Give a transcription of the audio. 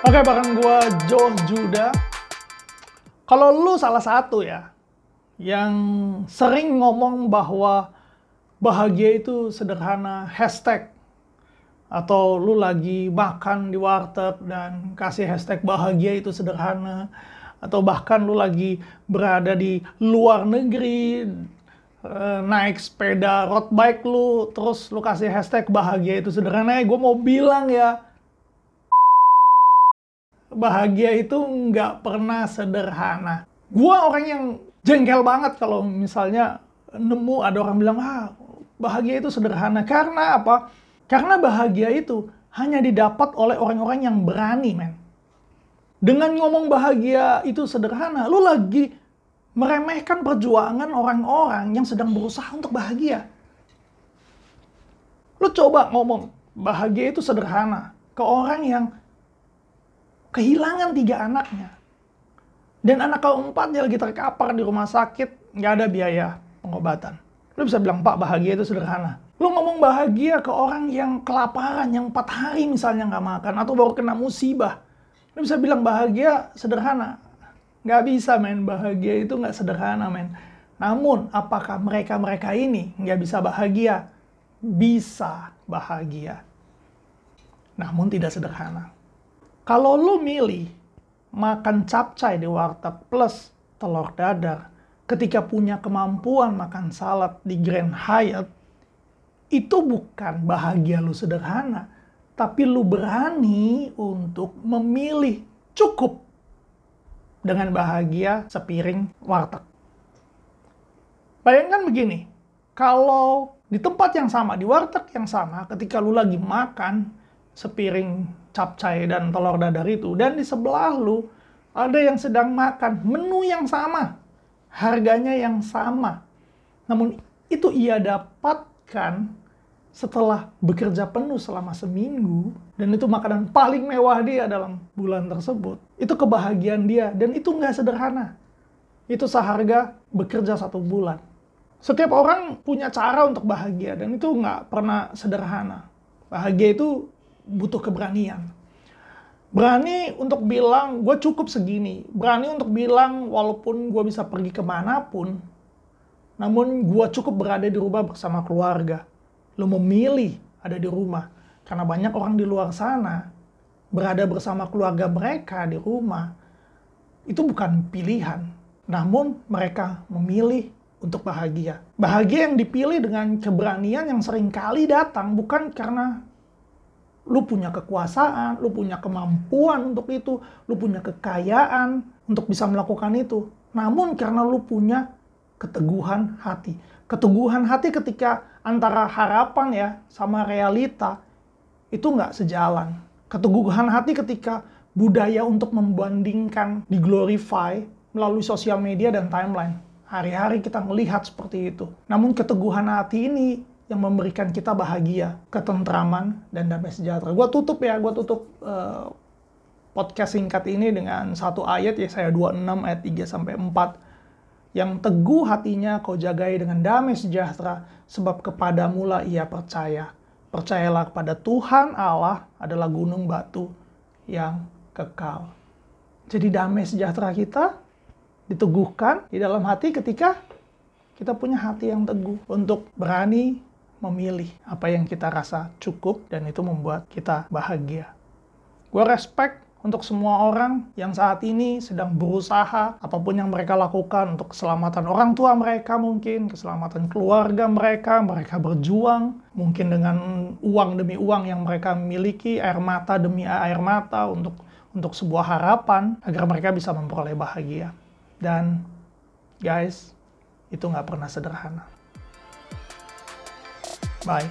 Oke, bareng gue Joe Juda. Kalau lu salah satu ya, yang sering ngomong bahwa bahagia itu sederhana, hashtag. Atau lu lagi makan di warteg dan kasih hashtag bahagia itu sederhana. Atau bahkan lu lagi berada di luar negeri, eh, naik sepeda road bike lu, terus lu kasih hashtag bahagia itu sederhana. Eh, gue mau bilang ya, bahagia itu nggak pernah sederhana. Gua orang yang jengkel banget kalau misalnya nemu ada orang bilang, ah bahagia itu sederhana. Karena apa? Karena bahagia itu hanya didapat oleh orang-orang yang berani, men. Dengan ngomong bahagia itu sederhana, lu lagi meremehkan perjuangan orang-orang yang sedang berusaha untuk bahagia. Lu coba ngomong bahagia itu sederhana ke orang yang kehilangan tiga anaknya. Dan anak keempatnya lagi terkapar di rumah sakit, nggak ada biaya pengobatan. Lu bisa bilang, Pak, bahagia itu sederhana. Lu ngomong bahagia ke orang yang kelaparan, yang empat hari misalnya nggak makan, atau baru kena musibah. Lu bisa bilang bahagia sederhana. Nggak bisa, men. Bahagia itu nggak sederhana, men. Namun, apakah mereka-mereka ini nggak bisa bahagia? Bisa bahagia. Namun tidak sederhana. Kalau lu milih makan capcay di warteg plus telur dadar ketika punya kemampuan makan salad di Grand Hyatt, itu bukan bahagia lu sederhana, tapi lu berani untuk memilih cukup dengan bahagia sepiring warteg. Bayangkan begini, kalau di tempat yang sama, di warteg yang sama, ketika lu lagi makan, sepiring capcay dan telur dadar itu dan di sebelah lu ada yang sedang makan. Menu yang sama harganya yang sama. Namun itu ia dapatkan setelah bekerja penuh selama seminggu dan itu makanan paling mewah dia dalam bulan tersebut. Itu kebahagiaan dia dan itu nggak sederhana. Itu seharga bekerja satu bulan. Setiap orang punya cara untuk bahagia dan itu nggak pernah sederhana. Bahagia itu butuh keberanian. Berani untuk bilang, gue cukup segini. Berani untuk bilang, walaupun gue bisa pergi ke mana pun, namun gue cukup berada di rumah bersama keluarga. Lo memilih ada di rumah. Karena banyak orang di luar sana, berada bersama keluarga mereka di rumah, itu bukan pilihan. Namun mereka memilih untuk bahagia. Bahagia yang dipilih dengan keberanian yang sering kali datang bukan karena lu punya kekuasaan, lu punya kemampuan untuk itu, lu punya kekayaan untuk bisa melakukan itu. Namun karena lu punya keteguhan hati. Keteguhan hati ketika antara harapan ya sama realita itu nggak sejalan. Keteguhan hati ketika budaya untuk membandingkan diglorify melalui sosial media dan timeline. Hari-hari kita melihat seperti itu. Namun keteguhan hati ini yang memberikan kita bahagia, ketentraman, dan damai sejahtera. Gue tutup ya, gue tutup uh, podcast singkat ini dengan satu ayat ya saya 26 ayat 3 sampai 4 yang teguh hatinya kau jagai dengan damai sejahtera sebab kepada mula ia percaya. Percayalah kepada Tuhan Allah adalah gunung batu yang kekal. Jadi damai sejahtera kita diteguhkan di dalam hati ketika kita punya hati yang teguh untuk berani memilih apa yang kita rasa cukup dan itu membuat kita bahagia. Gue respect untuk semua orang yang saat ini sedang berusaha apa pun yang mereka lakukan untuk keselamatan orang tua mereka mungkin, keselamatan keluarga mereka, mereka berjuang mungkin dengan uang demi uang yang mereka miliki, air mata demi air mata untuk untuk sebuah harapan agar mereka bisa memperoleh bahagia. Dan guys, itu nggak pernah sederhana. Bye.